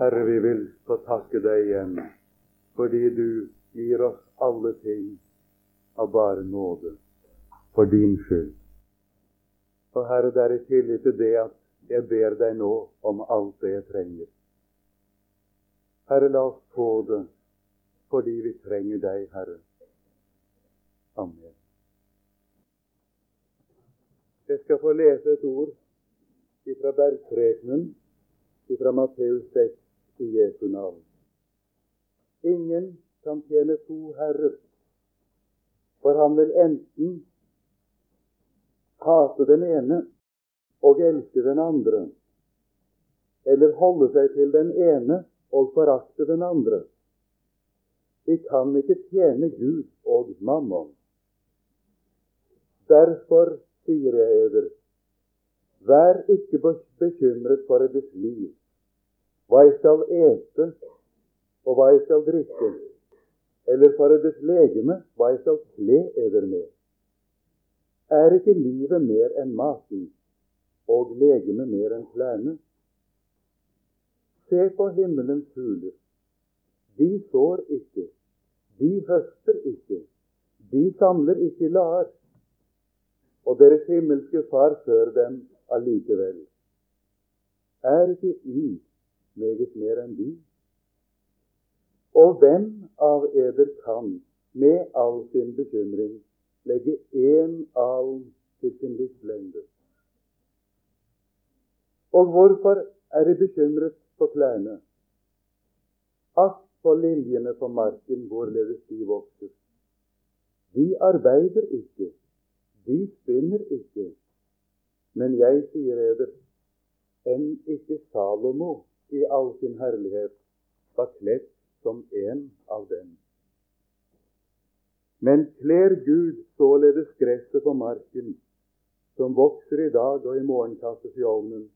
Herre, vi vil få takke deg igjen fordi du gir oss alle ting av bare nåde, for din skyld. Og Herre, det er i tillit til det at jeg ber deg nå om alt det jeg trenger. Herre, la oss få det fordi vi trenger deg, Herre. Amen. Jeg skal få lese et ord fra bergprekenen fra Matteus 6 i Jesu navn. Ingen kan tjene to herrer, for han vil enten hate den ene og elske den andre, eller holde seg til den ene og forakte den andre. Vi kan ikke tjene Gud og mammon. Derfor sier jeg eder, vær ikke bekymret for deres liv, hva jeg skal ete, og hva jeg skal drikke, eller for deres legeme, hva jeg skal kle eder med. Er ikke livet mer enn maten, og legemet mer enn klærne? Se på himmelens fugler. De sår ikke, de høster ikke, de samler ikke lar, og deres himmelske Far før dem allikevel. Er ikke I meget mer enn de. Og hvem av eder kan med all sin bekymring legge én alm til sin livslengde? Og hvorfor er de bekymret for klærne? Akt på liljene på marken, hvorledes de vokser. De arbeider ikke, de spinner ikke. Men jeg sier eder, enn ikke Salomo i all sin herlighet var kledd som en av dem. Men kler Gud således gresset på marken, som vokser i dag og i morgen kastes i ovnen,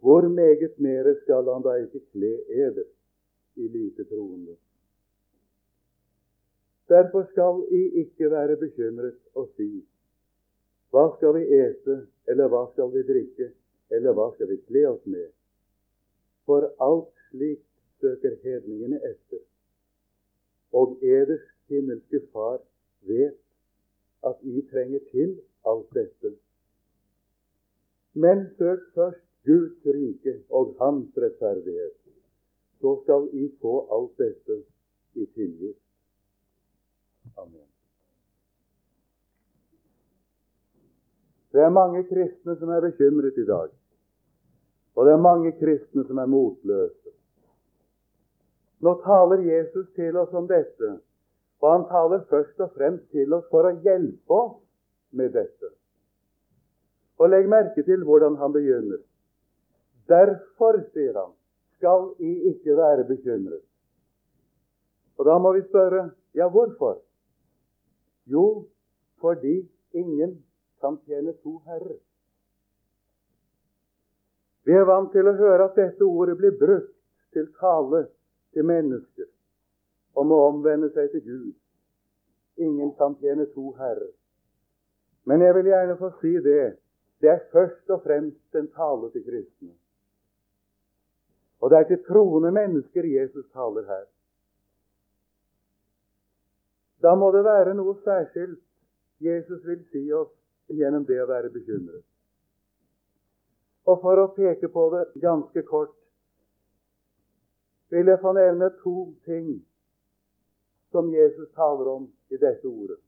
hvor meget mere skal han da ikke kle eder i lite troende? Derfor skal I ikke være bekymret og si hva skal vi ete, eller hva skal vi drikke, eller hva skal vi kle oss med? For alt slikt søker hedningene etter. Og eders himmelske Far vet at I trenger til alt dette. Men søk først Guds rike og Hans rettferdighet. Så skal I få alt dette i tilgift. Amen. Det er mange kristne som er bekymret i dag. Og det er mange kristne som er motløse. Nå taler Jesus til oss om dette, og han taler først og fremst til oss for å hjelpe oss med dette. Og legg merke til hvordan han begynner. Derfor, sier han, skal I ikke være bekymret. Og da må vi spørre ja, hvorfor? Jo, fordi ingen kan tjene to herrer. Vi er vant til å høre at dette ordet blir brukt til tale til mennesker om å omvende seg til Gud. Ingen kan tjene to herrer. Men jeg vil gjerne få si det. Det er først og fremst en tale til kristne. Og det er til troende mennesker Jesus taler her. Da må det være noe særskilt Jesus vil si oss gjennom det å være bekymret. Og for å peke på det ganske kort vil jeg få nevne to ting som Jesus taler om i dette ordet.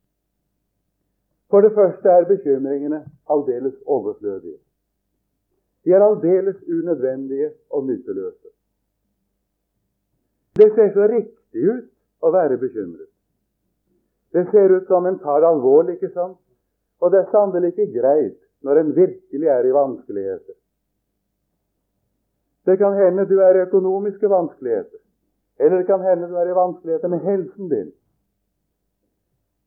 For det første er bekymringene aldeles overflødige. De er aldeles unødvendige og nytteløse. Det ser så riktig ut å være bekymret. Det ser ut som en tar det alvorlig, ikke sant? Og det er sannelig ikke greit når en virkelig er i vanskeligheter. Det kan hende du er i økonomiske vanskeligheter. Eller det kan hende du er i vanskeligheter med helsen din.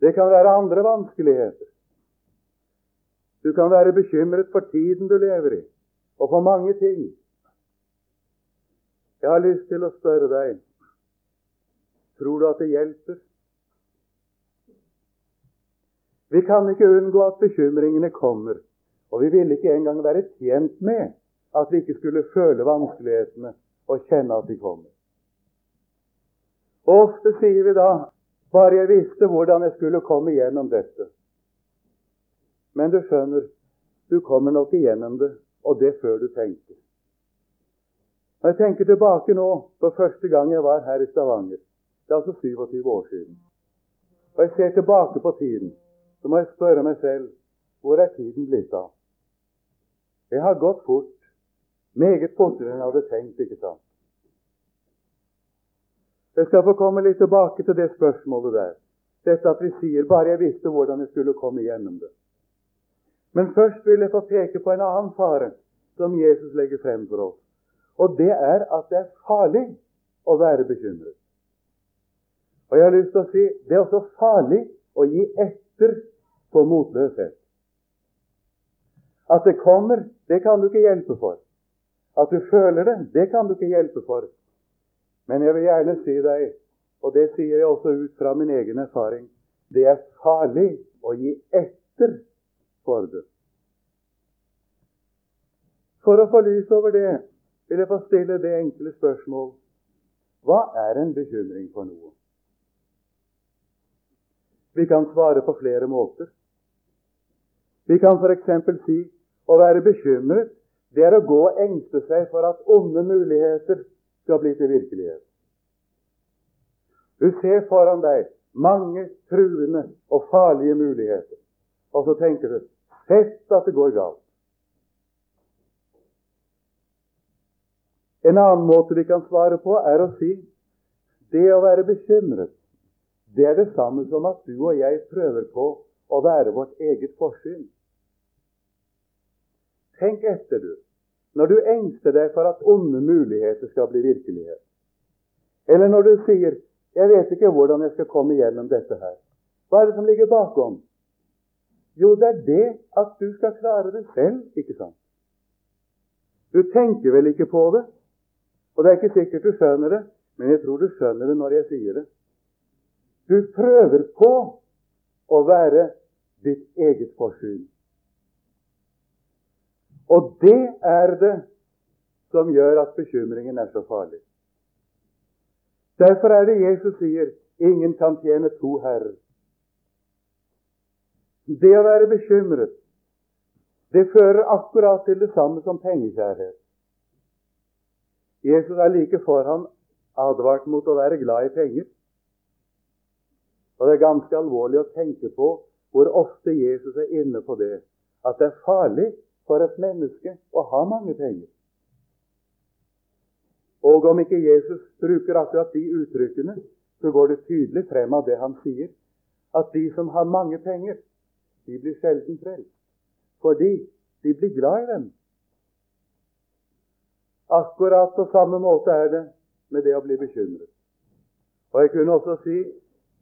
Det kan være andre vanskeligheter. Du kan være bekymret for tiden du lever i, og for mange ting. Jeg har lyst til å spørre deg tror du at det hjelper? Vi kan ikke unngå at bekymringene kommer, og vi vil ikke engang være tjent med at vi ikke skulle føle vanskelighetene og kjenne at de kommer. Ofte sier vi da bare jeg visste hvordan jeg skulle komme gjennom dette. Men du skjønner, du kommer nok igjennom det, og det før du tenker. Når jeg tenker tilbake nå på første gang jeg var her i Stavanger, det er altså 27 år siden, og jeg ser tilbake på tiden, så må jeg spørre meg selv hvor er tiden blitt av? Jeg har gått fort, meget fortere enn jeg hadde tenkt, ikke sant? Jeg skal få komme litt tilbake til det spørsmålet der. Dette at vi sier 'bare jeg visste hvordan jeg skulle komme gjennom det'. Men først vil jeg få peke på en annen fare som Jesus legger frem for oss. Og det er at det er farlig å være bekymret. Og jeg har lyst til å si det er også farlig å gi etter på motløshet. At det kommer, det kan du ikke hjelpe for. At du føler det, det kan du ikke hjelpe for. Men jeg vil gjerne si deg, og det sier jeg også ut fra min egen erfaring, det er farlig å gi etter for det. For å få lys over det vil jeg få stille det enkle spørsmål hva er en bekymring for noe? Vi kan svare på flere måter. Vi kan f.eks. si å være bekymret det er å gå og engste seg for at onde muligheter skal bli til virkelighet. Du ser foran deg mange truende og farlige muligheter, og så tenker du Sett at det går galt. En annen måte vi kan svare på, er å si det å være bekymret, det er det samme som at du og jeg prøver på å være vårt eget forsyn. Tenk etter, du, når du engster deg for at onde muligheter skal bli virkelighet. Eller når du sier 'Jeg vet ikke hvordan jeg skal komme gjennom dette her'. Hva er det som ligger bakom? Jo, det er det at du skal klare det selv, ikke sant? Du tenker vel ikke på det, og det er ikke sikkert du skjønner det, men jeg tror du skjønner det når jeg sier det. Du prøver på å være ditt eget forsyn. Og det er det som gjør at bekymringen er så farlig. Derfor er det Jesus sier ingen kan tjene to herrer. Det å være bekymret, det fører akkurat til det samme som pengekjærhet. Jesus er like foran advart mot å være glad i penger. Og Det er ganske alvorlig å tenke på hvor ofte Jesus er inne på det, at det er farlig for et menneske å ha mange penger. Og om ikke Jesus bruker akkurat de uttrykkene, så går det tydelig frem av det han sier, at de som har mange penger, de blir sjelden frelst. Fordi de blir glad i dem. Akkurat på samme måte er det med det å bli bekymret. Og jeg kunne også si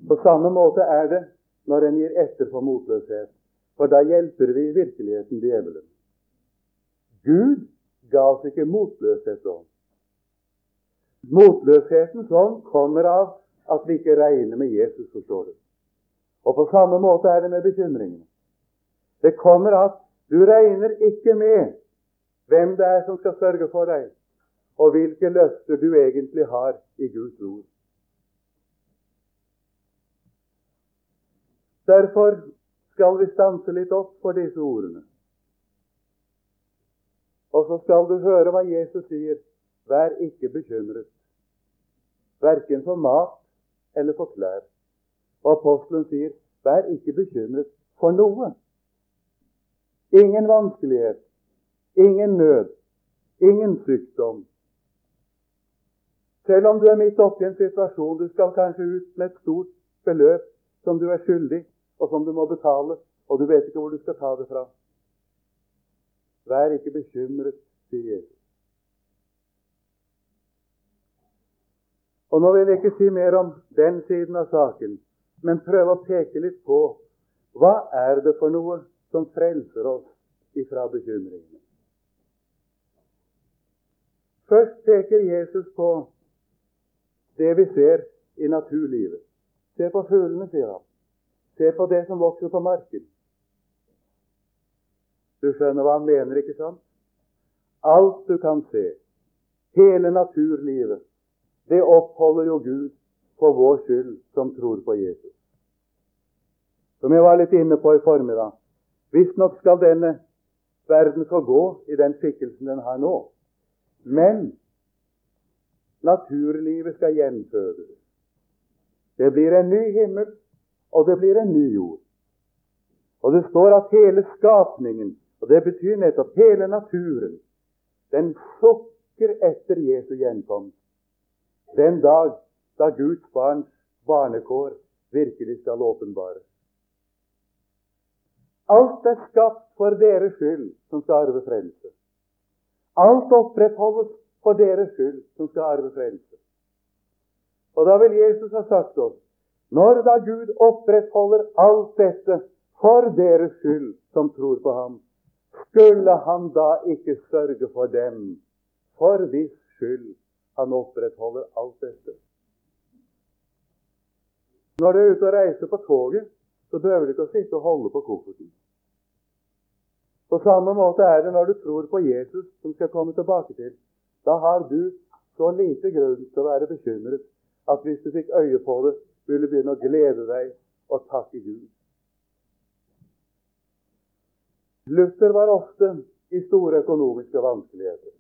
på samme måte er det når en gir etter for motløshet. For da hjelper vi i virkeligheten djevelen. Gud ga oss ikke motløshet ånd. Motløshetens ånd kommer av at vi ikke regner med Jesus, forstår du. Og på samme måte er det med bekymringene. Det kommer av at du regner ikke med hvem det er som skal sørge for deg og hvilke løfter du egentlig har i Guds ord. Derfor skal vi stanse litt opp for disse ordene. Og så skal du høre hva Jesus sier. Vær ikke bekymret, verken for mat eller for klær. Og apostelen sier, vær ikke bekymret for noe. Ingen vanskelighet, ingen nød, ingen sykdom, selv om du er midt oppe i en situasjon du skal kanskje ut med et stort beløp som du er skyldig, og som du må betale, og du vet ikke hvor du skal ta det fra. Vær ikke bekymret, sier Jesus. Og Nå vil jeg ikke si mer om den siden av saken, men prøve å peke litt på hva er det for noe som frelser oss ifra bekymringene. Først peker Jesus på det vi ser i naturlivet. Se på fuglene, sier han. Se på det som vokser på marken. Du skjønner hva han mener, ikke sant? Alt du kan se, Hele naturlivet, det oppholder jo Gud for vår skyld som tror på Jesus. Som jeg var litt inne på i formiddag. Visstnok skal denne verden få gå i den skikkelsen den har nå. Men naturlivet skal gjenfødes. Det blir en ny himmel, og det blir en ny jord. Og det står at hele skapningen, og det betyr nettopp hele naturen, den sukker etter Jesu gjenkomst. Den dag da Guds barns barnekår virkelig skal åpenbares. Alt er skapt for deres skyld som skal arve frelse. Alt opprettholdes for deres skyld som skal arve frelse. Og da vil Jesus ha sagt oss når da Gud opprettholder alt dette for deres skyld som tror på ham, skulle han da ikke sørge for dem, for hvis skyld han opprettholder alt dette? Når du er ute og reiser på toget, så behøver du ikke å sitte og holde på kofferten. På samme måte er det når du tror på Jesus, som skal komme tilbake til. Da har du så lite grunn til å være bekymret at hvis du fikk øye på det, ville du begynne å glede deg og takke Gud. Luther var ofte i store økonomiske vanskeligheter.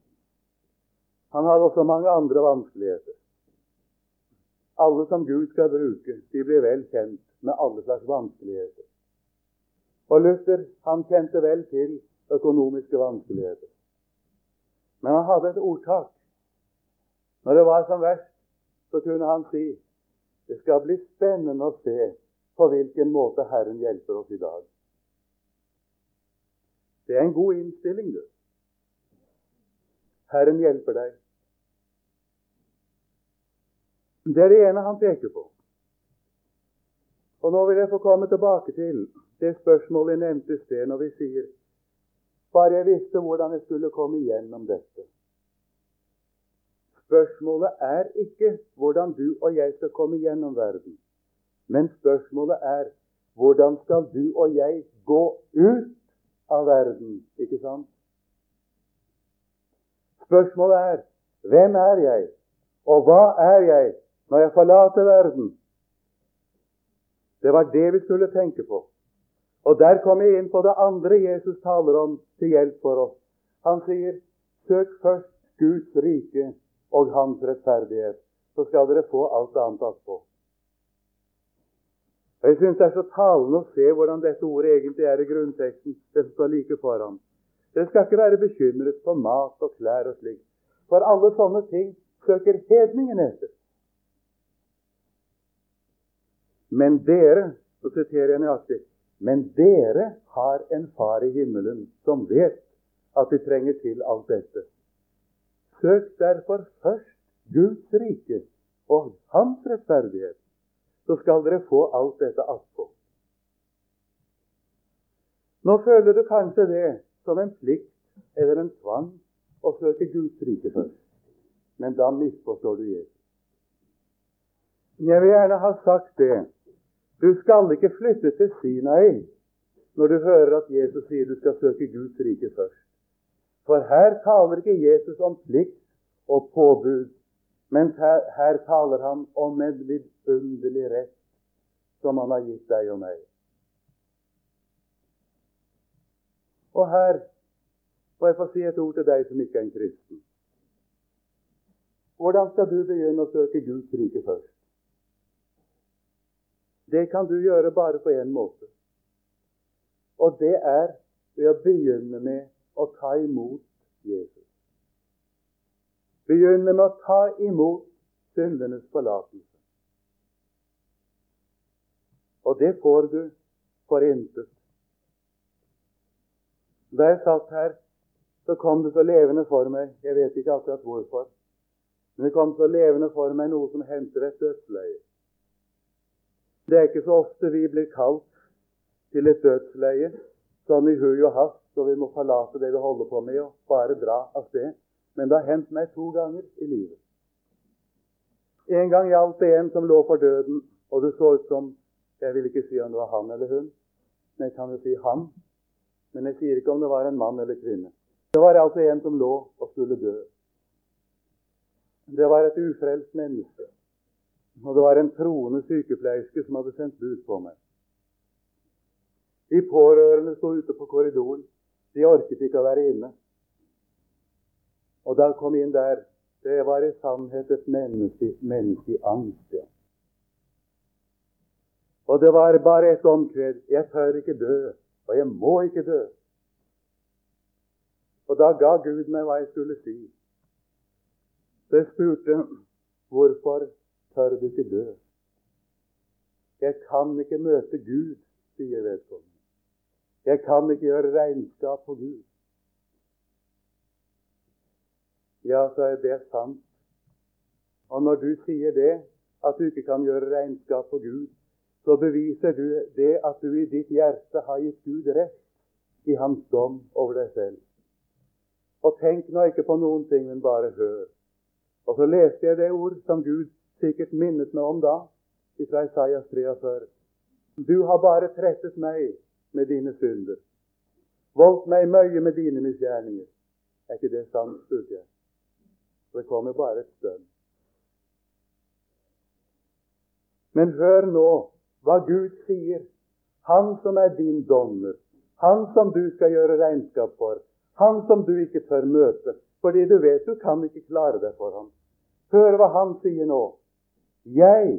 Han hadde også mange andre vanskeligheter. Alle som Gud skal bruke, de blir vel kjent med alle slags vanskeligheter. Og Luther han kjente vel til økonomiske vanskeligheter. Men han hadde et ordtak. Når det var som verst, så kunne han si det skal bli spennende å se på hvilken måte Herren hjelper oss i dag. Det er en god innstilling, du. Herren hjelper deg. Det er det ene han peker på. Og Nå vil jeg få komme tilbake til det spørsmålet jeg nevnte i sted, når vi sier bare jeg visste hvordan jeg skulle komme igjennom dette. Spørsmålet er ikke hvordan du og jeg skal komme gjennom verden, men spørsmålet er hvordan skal du og jeg gå ut av verden, ikke sant? Spørsmålet er hvem er jeg, og hva er jeg når jeg forlater verden? Det var det vi skulle tenke på. Og Der kommer jeg inn på det andre Jesus taler om til hjelp for oss. Han sier, 'Søk først Guds rike og Hans rettferdighet, så skal dere få alt annet attpå'. Jeg syns det er så talende å se hvordan dette ordet egentlig er i grunnteksten. Det som står like foran. Dere skal ikke være bekymret for mat og klær og slikt. For alle sånne ting søker hedningen etter. Men dere, så siterer jeg nøyaktig, men dere har en far i himmelen som vet at de trenger til alt dette. Søk derfor først Guds rike og Hans rettferdighet, så skal dere få alt dette attpå. Nå føler du kanskje det som en plikt eller en tvang å søke Guds rike først. Men da misforstår du Jesus. Jeg vil gjerne ha sagt det du skal ikke flytte til Sinai når du hører at Jesus sier du skal søke Guds rike først. For her taler ikke Jesus om plikt og påbud, men her, her taler han om en vidunderlig rett som han har gitt deg og meg. Og her må jeg få si et ord til deg som ikke er en kristen. Hvordan skal du begynne å søke Guds rike først? Det kan du gjøre bare på én måte. Og det er ved å begynne med å ta imot Jesus. Begynne med å ta imot syndenes forlatelse. Og det får du for intet. Da jeg satt her, så kom det så levende for meg Jeg vet ikke akkurat hvorfor. Men det kom så levende for meg noe som henter et dødsleie. Det er ikke så ofte vi blir kalt til et dødsleie sånn i hui og hast, så vi må forlate det vi holder på med, og bare dra av sted. Men det har hendt meg to ganger i livet. En gang gjaldt det en som lå for døden, og det så ut som Jeg vil ikke si om det var han eller hun, men jeg kan jo si han. Men jeg sier ikke om det var en mann eller kvinne. Det var altså en som lå og skulle dø. Det var et ufrelst menneske. Og det var en troende sykepleierske som hadde sendt bud på meg. De pårørende sto ute på korridoren. De orket ikke å være inne. Og da kom inn der Det var i sannhet et menneske, menneske i angst. Ja. Og det var bare et omkved. Jeg tør ikke dø, og jeg må ikke dø. Og da ga Gud meg hva jeg skulle si. Så jeg spurte hvorfor tør du ikke dø? Jeg kan ikke møte Gud, sier vedkommende. Jeg kan ikke gjøre regnskap på Gud. Ja, så er det sant. Og når du sier det, at du ikke kan gjøre regnskap på Gud, så beviser du det at du i ditt hjerte har gitt Gud rett i hans dom over deg selv. Og tenk nå ikke på noen ting, men bare hør. Og så leste jeg det ord som Gud sikkert minnet meg om da, fra Isaias 43. Du har bare trettet meg med dine synder, voldt meg møye med dine misgjerninger. Er ikke det sant, spurte jeg. Det kommer bare et stønn. Men hør nå hva Gud sier. Han som er din dommer, han som du skal gjøre regnskap for, han som du ikke tør møte, fordi du vet du kan ikke klare deg for ham. Hør hva han sier nå. Jeg,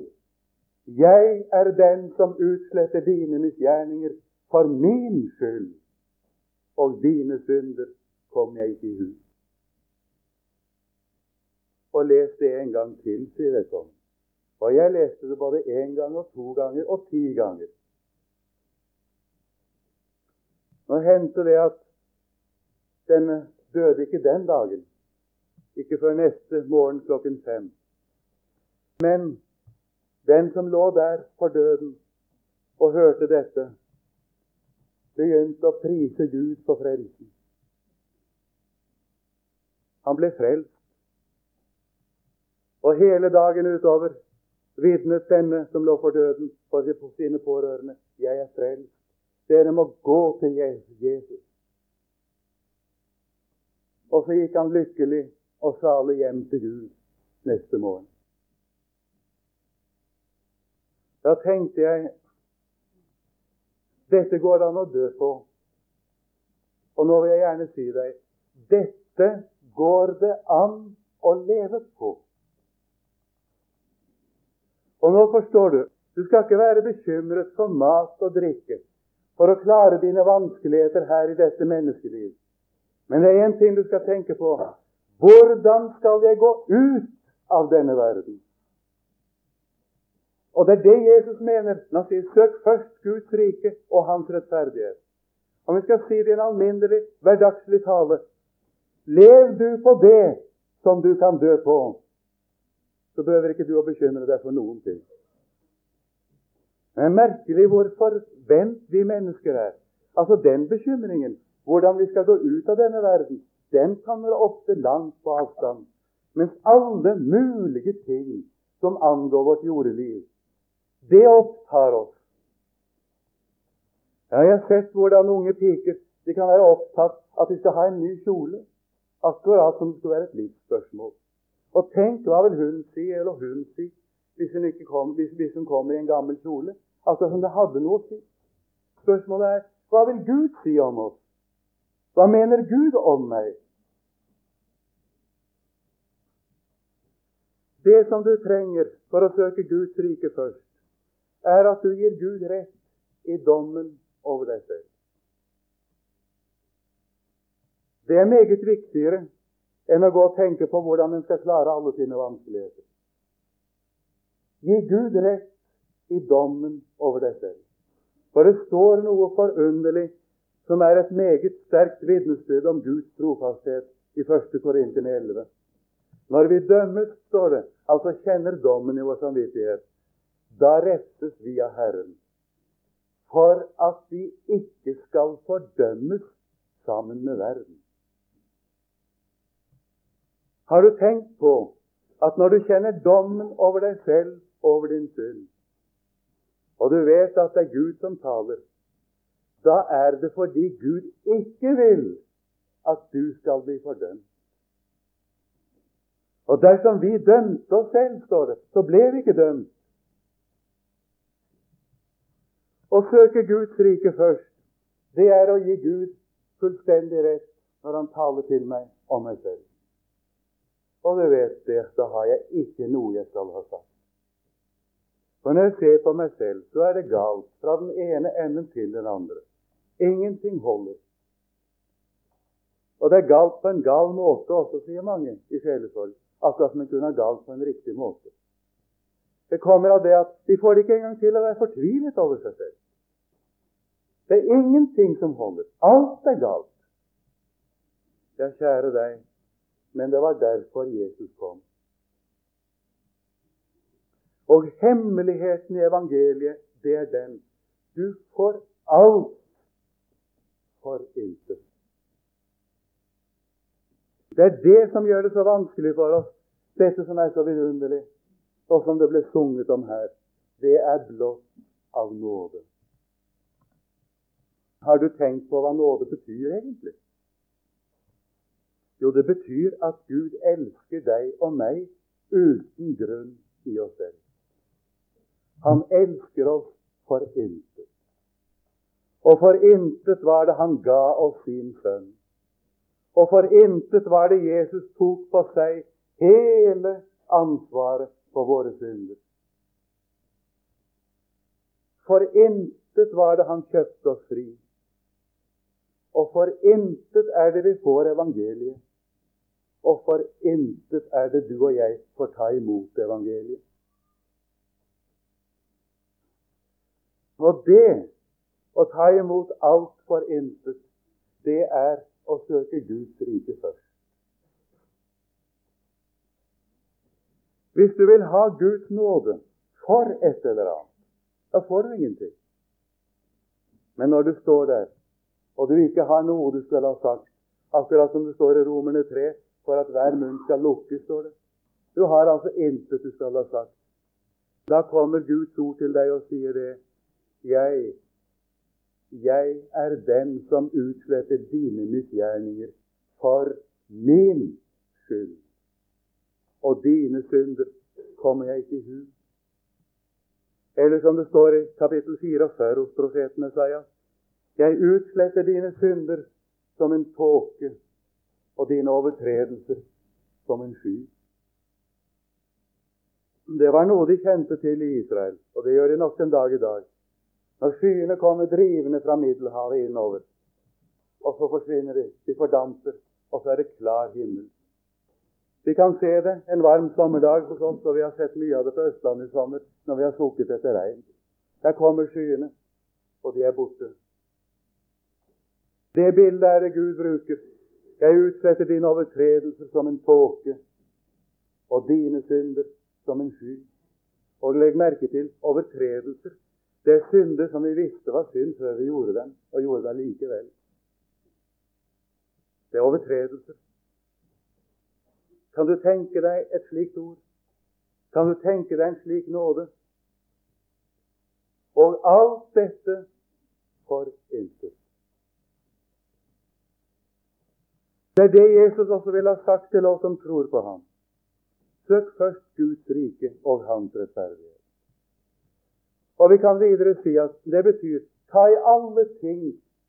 jeg er den som utsletter dine misgjerninger for min skyld, og dine synder kom jeg ikke i hus. Og les det en gang til, sier jeg sånn. Og jeg leste det både én gang og to ganger og ti ganger. Nå hendte det at den døde ikke den dagen. Ikke før neste morgen klokken fem. Men den som lå der for døden og hørte dette, begynte å prise Gud for frelsen. Han ble frelst. Og hele dagen utover vitnet denne som lå for døden, for sine pårørende. Jeg er frelst. Dere må gå til Jesus. Og så gikk han lykkelig og salig hjem til Gud neste morgen. Da tenkte jeg dette går det an å dø på. Og nå vil jeg gjerne si deg dette går det an å leve på. Og nå forstår du du skal ikke være bekymret for mat og drikke for å klare dine vanskeligheter her i dette menneskeliv. Men det er én ting du skal tenke på. Hvordan skal jeg gå ut av denne verden? Og det er det Jesus mener når han sier 'søk først Guds rike og hans rettferdighet'. Om vi skal si det i en alminnelig, hverdagslig tale Lev du på det som du kan dø på, så behøver ikke du å bekymre deg for noen ting. Det er merkelig hvor forvent vi mennesker er. Altså den bekymringen hvordan vi skal gå ut av denne verden, den kommer ofte langt på avstand. Mens alle mulige ting som angår vårt jordeliv, det opptar oss. Ja, jeg har sett hvordan unge piker de kan være opptatt at de skal ha en ny kjole. Akkurat som det skal være et livsspørsmål. Og tenk, hva vil hun si, eller hun si, hvis hun, kom, hvis, hvis hun kommer i en gammel kjole? Akkurat som det hadde noe å si. Spørsmålet er hva vil Gud si om oss? Hva mener Gud om meg? Det som du trenger for å søke Guds rike først, er at du gir Gud rett i dommen over deg selv. Det er meget viktigere enn å gå og tenke på hvordan en skal klare alle sine vanskeligheter. Gi Gud rett i dommen over deg selv. For det står noe forunderlig som er et meget sterkt vitnesbyrd om Guds trofasthet i 1. Korinterne 11. Når vi dømmes, står det, altså kjenner dommen i vår samvittighet, da rettes vi av Herren, for at vi ikke skal fordømmes sammen med verden. Har du tenkt på at når du kjenner dommen over deg selv, over din synd, og du vet at det er Gud som taler, da er det fordi Gud ikke vil at du skal bli fordømt. Og dersom vi dømte oss selv, står det, så ble vi ikke dømt. Å søke Guds rike først, det er å gi Gud fullstendig rett når Han taler til meg om meg selv. Og du vet det, da har jeg ikke noe jeg skal ha sagt. For når jeg ser på meg selv, så er det galt fra den ene enden til den andre. Ingenting holder. Og det er galt på en gal måte også, sier mange i sjelesorg. Akkurat som en kunne ha galt på en riktig måte. Det kommer av det at de får det ikke engang til å være fortvilet over seg selv. Det er ingenting som holder. Alt er galt. Ja, kjære deg, men det var derfor Jesus kom. Og hemmeligheten i evangeliet, det er den du får alt for intet. Det er det som gjør det så vanskelig for oss, dette som er så vidunderlig, og som det ble sunget om her. Det er blått av nåde. Har du tenkt på hva nåde betyr egentlig? Jo, det betyr at Gud elsker deg og meg uten grunn i oss selv. Han elsker oss for intet. Og for intet var det han ga oss sin sønn. Og for intet var det Jesus tok på seg hele ansvaret for våre synder. For intet var det han kjøpte oss fri. Og for intet er det vi får evangeliet. Og for intet er det du og jeg får ta imot evangeliet. Og det å ta imot alt for intet, det er å søke Guds rike først. Hvis du vil ha Guds nåde for et eller annet, da får du ingenting. Men når du står der, og du ikke har noe du skulle ha sagt, akkurat som det står i Romerne 3, for at hver munn skal lukkes, står det. Du har altså intet du skal ha sagt. Da kommer Guds ord til deg og sier det. Jeg, jeg er den som utsletter dine misgjerninger for min skyld. Og dine synder kommer jeg ikke i hu. Eller som det står i kapittel 44 hos profeten Isaiah. Jeg utsletter dine synder som en tåke og dine overtredelser som en sky. Det var noe de kjente til i Israel, og det gjør de nok den dag i dag. Når skyene kommer drivende fra Middelhavet innover, og så forsvinner de, de fordamper, og så er det klar himmel. Vi kan se det en varm sommerdag hos oss, og vi har sett mye av det på Østlandet i sommer når vi har sukket etter regn. Der kommer skyene, og de er borte. Det bildet er det Gud bruker jeg utsetter dine overtredelser som en tåke og dine synder som en sky. Og legg merke til overtredelser. Det er synder som vi visste var synd før vi gjorde dem, og gjorde dem likevel. Det er overtredelser. Kan du tenke deg et slikt ord? Kan du tenke deg en slik nåde? Og alt dette for intet. Det er det Jesus også ville ha sagt til oss som tror på ham. Søk først Guds rike og hans rettferdighet. Og vi kan videre si at det betyr ta i alle ting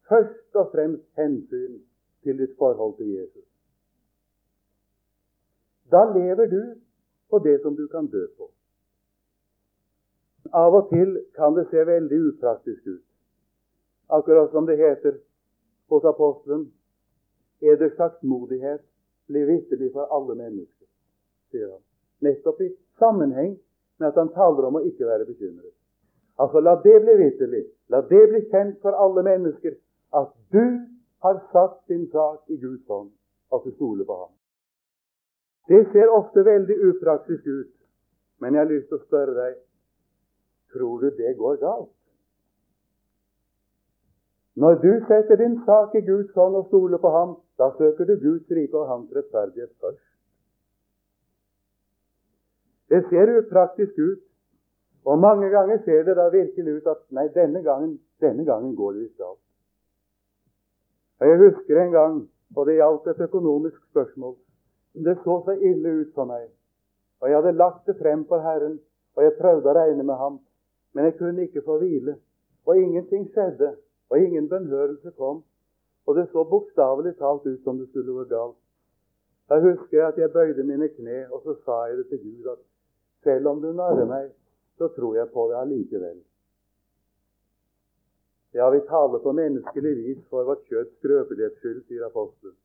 først og fremst hensyn til ditt forhold til Jesus. Da lever du på det som du kan dø på. Av og til kan det se veldig upraktisk ut. Akkurat som det heter hos apostelen Eders saktmodighet blir vitterlig for alle mennesker, sier han. Nettopp i sammenheng med at han taler om å ikke være bekymret. Altså, la det bli vitterlig. La det bli kjent for alle mennesker at du har satt din sak i Guds hånd, at du stoler på ham. Det ser ofte veldig upraktisk ut, men jeg har lyst til å spørre deg tror du det går galt? Når du setter din sak i Guds hånd og stoler på ham, da søker du Guds rike og hans rettferdighet først. Det ser upraktisk ut, og mange ganger ser det da virkelig ut at nei, denne gangen, denne gangen går det visst galt. Jeg husker en gang, og det gjaldt et økonomisk spørsmål. Det så så ille ut for meg, og jeg hadde lagt det frem for Herren, og jeg prøvde å regne med ham, men jeg kunne ikke få hvile. Og ingenting skjedde, og ingen bønnhørelse kom. Og det så bokstavelig talt ut som det skulle gå galt. Da husker jeg at jeg bøyde mine kne, og så sa jeg det til Gud at selv om du narrer meg, så tror jeg på det allikevel. Ja, vi taler på menneskelig vis for vårt kjøtts skrøpelighets skyld, sier apostelen.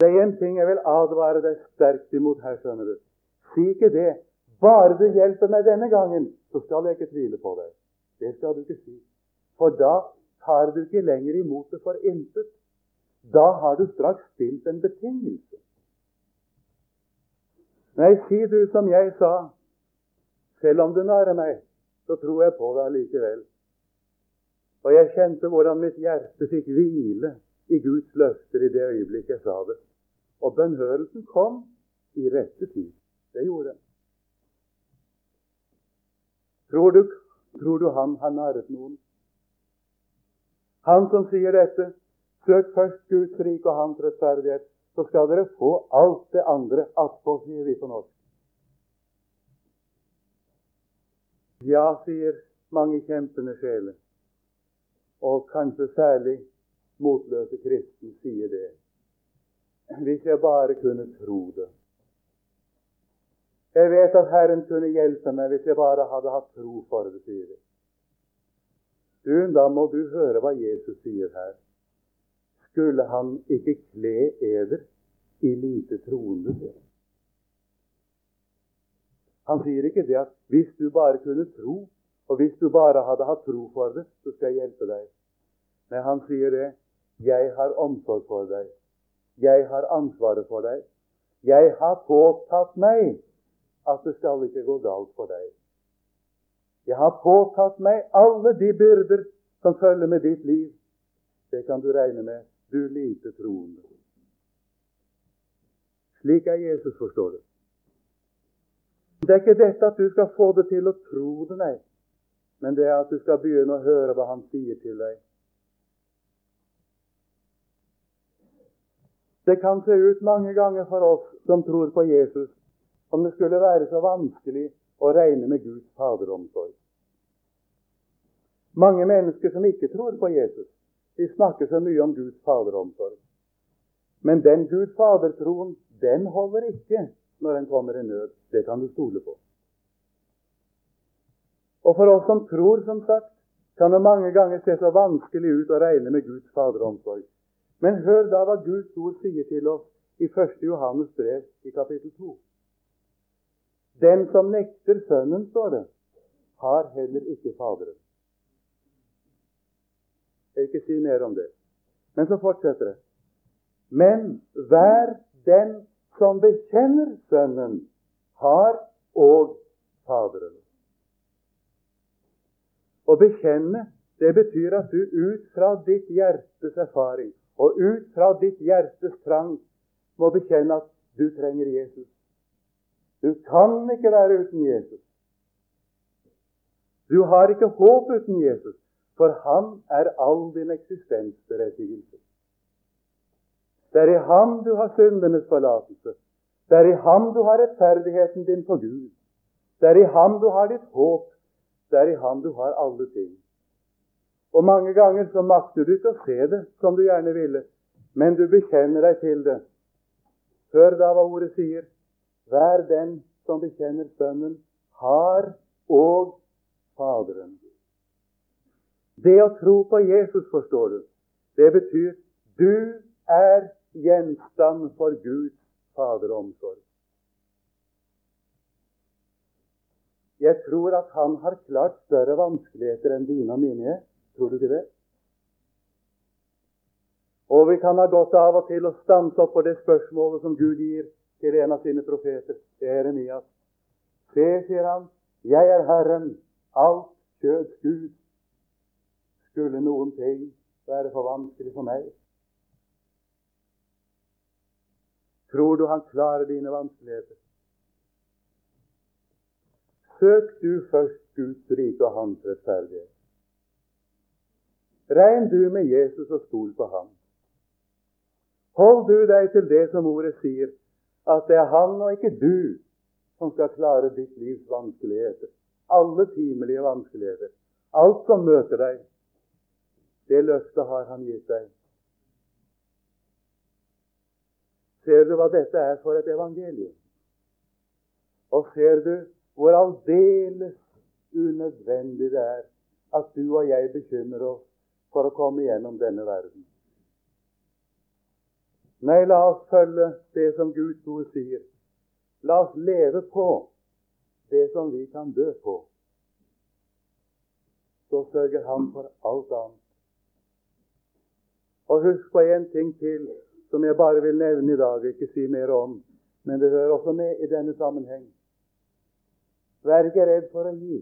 Det er en ting jeg vil advare deg sterkt imot her, skjønner du. Si ikke det. Bare du hjelper meg denne gangen, så skal jeg ikke tvile på deg. Det skal du ikke si. For da tar du ikke lenger imot det for intet. Da har du straks stilt en betingelse. Nei, si du som jeg sa, selv om du narrer meg, så tror jeg på deg allikevel. Og jeg kjente hvordan mitt hjerte fikk hvile i Guds løfter i det øyeblikket jeg sa det. Og bønnhørelsen kom i rette tid. Det gjorde den. Tror du, tror du han har narret noen? Han som sier dette, søk først Guds rike og hans rettferdighet, så skal dere få alt det andre attpå, sier vi på norsk. Ja, sier mange kjempende sjeler, og kanskje særlig motløse kristne sier det. Hvis jeg bare kunne tro det. Jeg vet at Herren kunne hjelpe meg hvis jeg bare hadde hatt tro for det, sier de. Du, da må du høre hva Jesus sier her. Skulle han ikke kle eder i lite troende? Han sier ikke det at hvis du bare kunne tro, og hvis du bare hadde hatt tro for det, så skal jeg hjelpe deg. Nei, han sier det. Jeg har omsorg for deg. Jeg har ansvaret for deg. Jeg har påtatt meg at det skal ikke gå galt for deg. Jeg har påtatt meg alle de byrder som følger med ditt liv. Det kan du regne med, du lite troende. Slik er Jesus, forstår du. Det er ikke dette at du skal få det til å tro det, nei. Men det er at du skal begynne å høre hva han sier til deg. Det kan se ut mange ganger for oss som tror på Jesus, om det skulle være så vanskelig og regne med Guds faderomsorg. Mange mennesker som ikke tror på Jesus, de snakker så mye om Guds faderomsorg. Men den Gud fader-troen, den holder ikke når en kommer i nød. Det kan du stole på. Og for oss som tror, som sagt, kan det mange ganger se så vanskelig ut å regne med Guds faderomsorg. Men hør da hva Guds ord sier til oss i 1. Johannes brev i kapittel 2. Den som nekter Sønnen, står det, har heller ikke Faderen. Jeg vil ikke si mer om det. Men så fortsetter det. Men hver den som bekjenner Sønnen, har òg Faderen. Å bekjenne, det betyr at du ut fra ditt hjertes erfaring og ut fra ditt hjertes trang må bekjenne at du trenger Jesus. Du kan ikke være uten Jesus. Du har ikke håp uten Jesus, for han er all din eksistensberettigelse. Det er i ham du har syndenes forlatelse. Det er i ham du har rettferdigheten din for Gud. Det er i ham du har ditt håp. Det er i ham du har alle ting. Og mange ganger så makter du ikke å se det som du gjerne ville, men du bekjenner deg til det. Hør da hva ordet sier. Hver den som bekjenner Sønnen, har og Faderen. Det å tro på Jesus, forstår du, det betyr du er gjenstand for Guds faderomsorg. Jeg tror at han har klart større vanskeligheter enn dine og mine. Tror du ikke det? Og vi kan ha godt av og til å stanse opp for det spørsmålet som Gud gir til en av sine profeter, Jeremias. Se, sier han, jeg er Herren, alt kjøds Gud. Skulle noen ting være for vanskelig for meg? Tror du han klarer dine vanskeligheter? Søk du først Guds rike og hans rettferdighet. Regn du med Jesus og stol på ham. Hold du deg til det som ordet sier, at det er han og ikke du som skal klare ditt livs vanskeligheter. Alle timelige vanskeligheter. Alt som møter deg. Det løftet har han gitt deg. Ser du hva dette er for et evangelium? Og ser du hvor aldeles unødvendig det er at du og jeg bekymrer oss for å komme gjennom denne verden? Nei, la oss følge det som Guds ord sier. La oss leve på det som vi kan dø på. Så sørger Han for alt annet. Og husk på en ting til som jeg bare vil nevne i dag, ikke si mer om, men det hører også med i denne sammenheng. Vær ikke redd for å gi.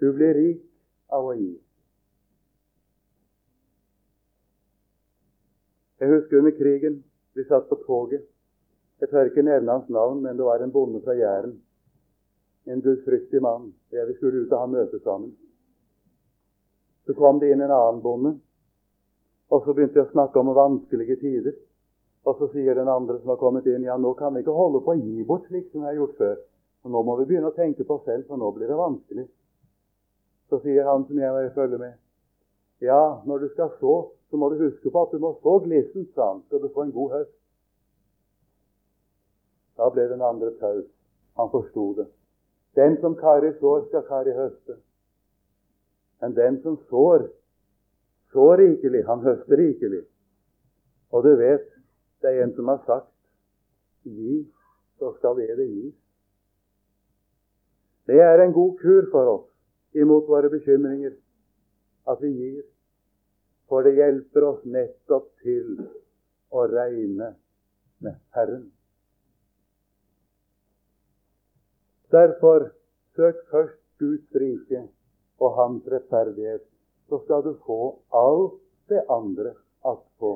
Du blir rik av å gi. Jeg husker under krigen vi satt på toget. Jeg tør ikke nevne hans navn, men det var en bonde fra Jæren. En gudfryktig mann. Ja, vi skulle ut og ha møte sammen. Så kom det inn en annen bonde, og så begynte vi å snakke om vanskelige tider. Og så sier den andre som har kommet inn, ja, nå kan vi ikke holde på å gi bort slik som vi har gjort før. Så nå må vi begynne å tenke på oss selv, for nå blir det vanskelig. Så sier han som jeg var i følge med, ja, når du skal så, så må du huske på at du må så glissent, sa han, skal du få en god høst. Da ble den andre taus. Han forsto det. Den som karer sår, skal kare høste. Men den som sår, sår rikelig, han høster rikelig. Og du vet, det er en som har sagt gi, så skal det gis. Det er en god kur for oss imot våre bekymringer at vi gir. For det hjelper oss nettopp til å regne med Herren. Derfor søk først Guds rike og Hans rettferdighet, så skal du få alt det andre attpå.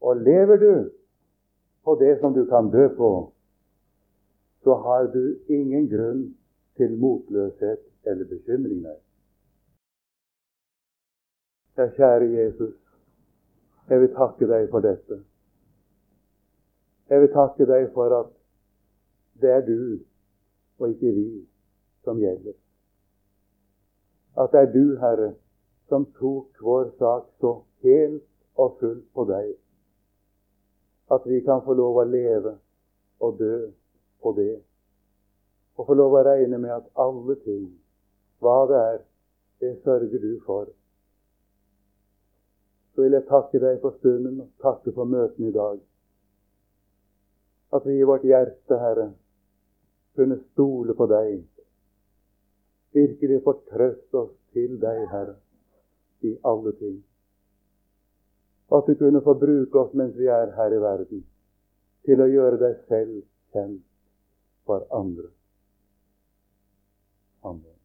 Og lever du på det som du kan dø på, så har du ingen grunn til motløshet eller bekymring. Ja, kjære Jesus, jeg vil takke deg for dette. Jeg vil takke deg for at det er du og ikke vi som gjelder. At det er du, Herre, som tok vår sak så helt og fullt på deg. At vi kan få lov å leve og dø på det. Og få lov å regne med at alle ting, hva det er, det sørger du for så vil jeg takke deg for stunden og takke for møtene i dag. At vi i vårt hjerte, Herre, kunne stole på deg. Virkelig fortrøste oss til deg, Herre, i alle ting. At du kunne få bruke oss mens vi er her i verden, til å gjøre deg selv kjent for andre. Amen.